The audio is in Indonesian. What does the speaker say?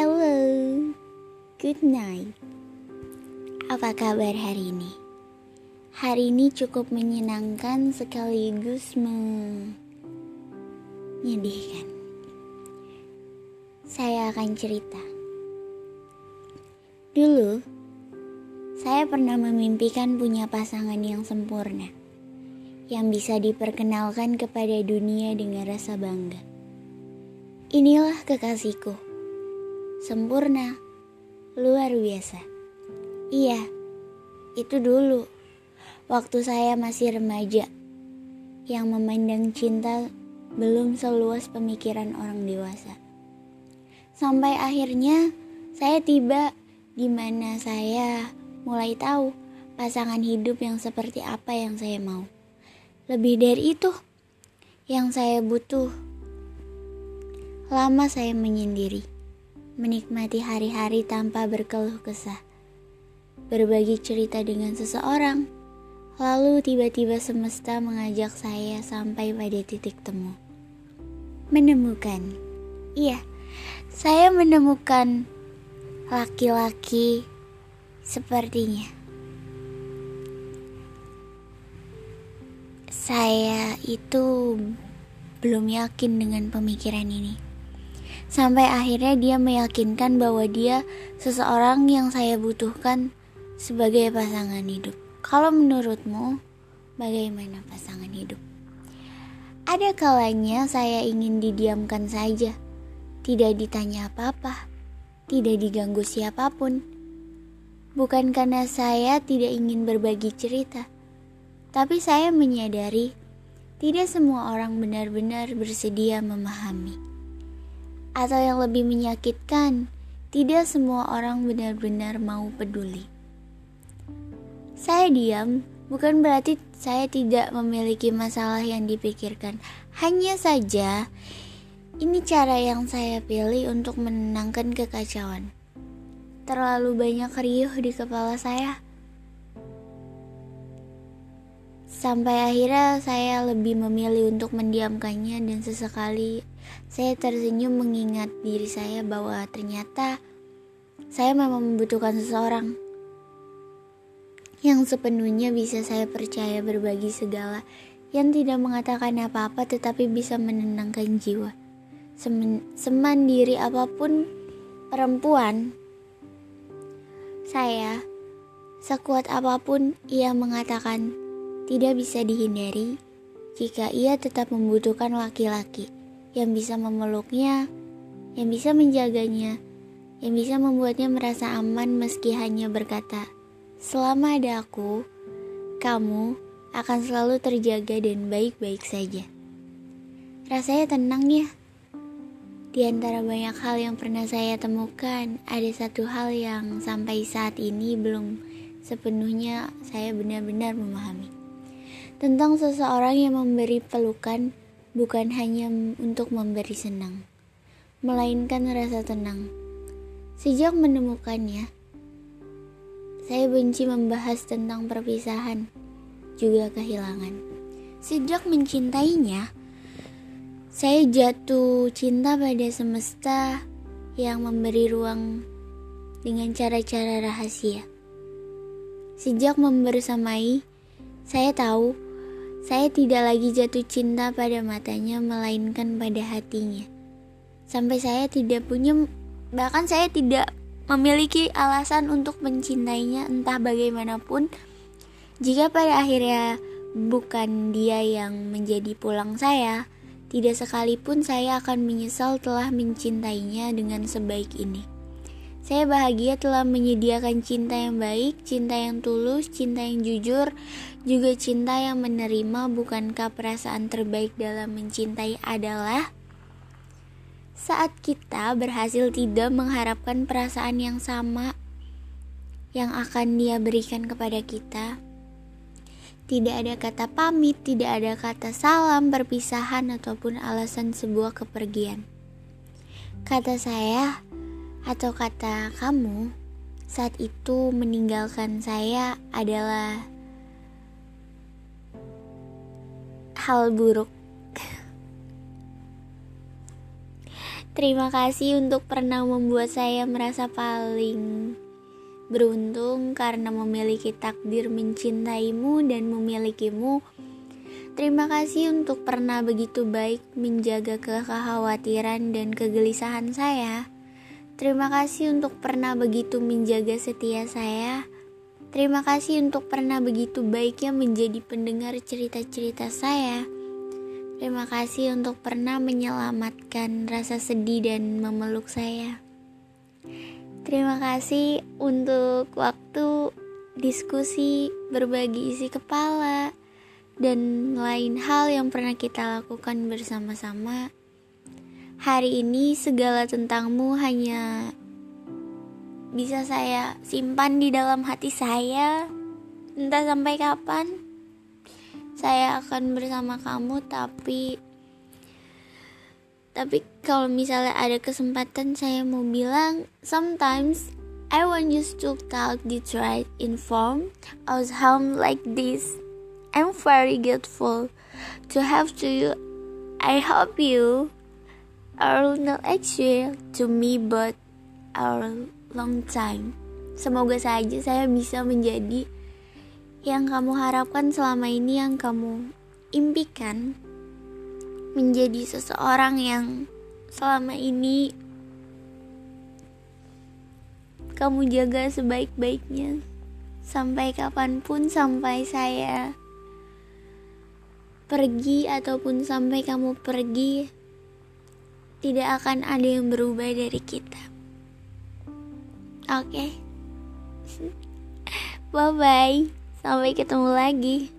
Hello, good night. Apa kabar hari ini? Hari ini cukup menyenangkan sekaligus menyedihkan. Saya akan cerita. Dulu, saya pernah memimpikan punya pasangan yang sempurna, yang bisa diperkenalkan kepada dunia dengan rasa bangga. Inilah kekasihku, sempurna, luar biasa. Iya, itu dulu, waktu saya masih remaja, yang memandang cinta belum seluas pemikiran orang dewasa. Sampai akhirnya saya tiba di mana saya mulai tahu pasangan hidup yang seperti apa yang saya mau. Lebih dari itu, yang saya butuh. Lama saya menyendiri, menikmati hari-hari tanpa berkeluh kesah. Berbagi cerita dengan seseorang, lalu tiba-tiba semesta mengajak saya sampai pada titik temu. Menemukan, iya, saya menemukan laki-laki sepertinya. Saya itu belum yakin dengan pemikiran ini. Sampai akhirnya dia meyakinkan bahwa dia seseorang yang saya butuhkan sebagai pasangan hidup. Kalau menurutmu, bagaimana pasangan hidup? Ada kalanya saya ingin didiamkan saja tidak ditanya apa-apa, tidak diganggu siapa pun. Bukan karena saya tidak ingin berbagi cerita, tapi saya menyadari tidak semua orang benar-benar bersedia memahami. Atau yang lebih menyakitkan, tidak semua orang benar-benar mau peduli. Saya diam bukan berarti saya tidak memiliki masalah yang dipikirkan. Hanya saja ini cara yang saya pilih untuk menenangkan kekacauan. Terlalu banyak riuh di kepala saya. Sampai akhirnya saya lebih memilih untuk mendiamkannya dan sesekali saya tersenyum mengingat diri saya bahwa ternyata saya memang membutuhkan seseorang yang sepenuhnya bisa saya percaya berbagi segala yang tidak mengatakan apa-apa tetapi bisa menenangkan jiwa. Semandiri apa pun perempuan, saya sekuat apa pun ia mengatakan tidak bisa dihindari jika ia tetap membutuhkan laki-laki yang bisa memeluknya, yang bisa menjaganya, yang bisa membuatnya merasa aman meski hanya berkata, "Selama ada aku, kamu akan selalu terjaga dan baik-baik saja." Rasanya tenang ya. Di antara banyak hal yang pernah saya temukan, ada satu hal yang sampai saat ini belum sepenuhnya saya benar-benar memahami. Tentang seseorang yang memberi pelukan bukan hanya untuk memberi senang, melainkan rasa tenang. Sejak menemukannya, saya benci membahas tentang perpisahan, juga kehilangan. Sejak mencintainya, saya jatuh cinta pada semesta yang memberi ruang dengan cara-cara rahasia. Sejak membersamai, saya tahu saya tidak lagi jatuh cinta pada matanya melainkan pada hatinya. Sampai saya tidak punya bahkan saya tidak memiliki alasan untuk mencintainya entah bagaimanapun jika pada akhirnya bukan dia yang menjadi pulang saya tidak sekalipun saya akan menyesal telah mencintainya dengan sebaik ini. Saya bahagia telah menyediakan cinta yang baik, cinta yang tulus, cinta yang jujur, juga cinta yang menerima. Bukankah perasaan terbaik dalam mencintai adalah saat kita berhasil tidak mengharapkan perasaan yang sama yang akan Dia berikan kepada kita? Tidak ada kata pamit, tidak ada kata salam, perpisahan, ataupun alasan sebuah kepergian. Kata saya atau kata kamu saat itu meninggalkan saya adalah hal buruk. Terima kasih untuk pernah membuat saya merasa paling beruntung karena memiliki takdir mencintaimu dan memilikimu. Terima kasih untuk pernah begitu baik menjaga kekhawatiran dan kegelisahan saya. Terima kasih untuk pernah begitu menjaga setia saya. Terima kasih untuk pernah begitu baiknya menjadi pendengar cerita-cerita saya. Terima kasih untuk pernah menyelamatkan rasa sedih dan memeluk saya. Terima kasih untuk waktu diskusi, berbagi isi kepala, dan lain hal yang pernah kita lakukan bersama-sama. Hari ini segala tentangmu hanya bisa saya simpan di dalam hati saya. Entah sampai kapan saya akan bersama kamu, tapi tapi kalau misalnya ada kesempatan saya mau bilang sometimes I want you to talk the right inform as home like this. I'm very grateful to have to you. I hope you are not actual to me but our long time. Semoga saja saya bisa menjadi yang kamu harapkan selama ini yang kamu impikan menjadi seseorang yang selama ini kamu jaga sebaik-baiknya sampai kapan pun sampai saya pergi ataupun sampai kamu pergi tidak akan ada yang berubah dari kita. Oke? Okay? bye bye sampai ketemu lagi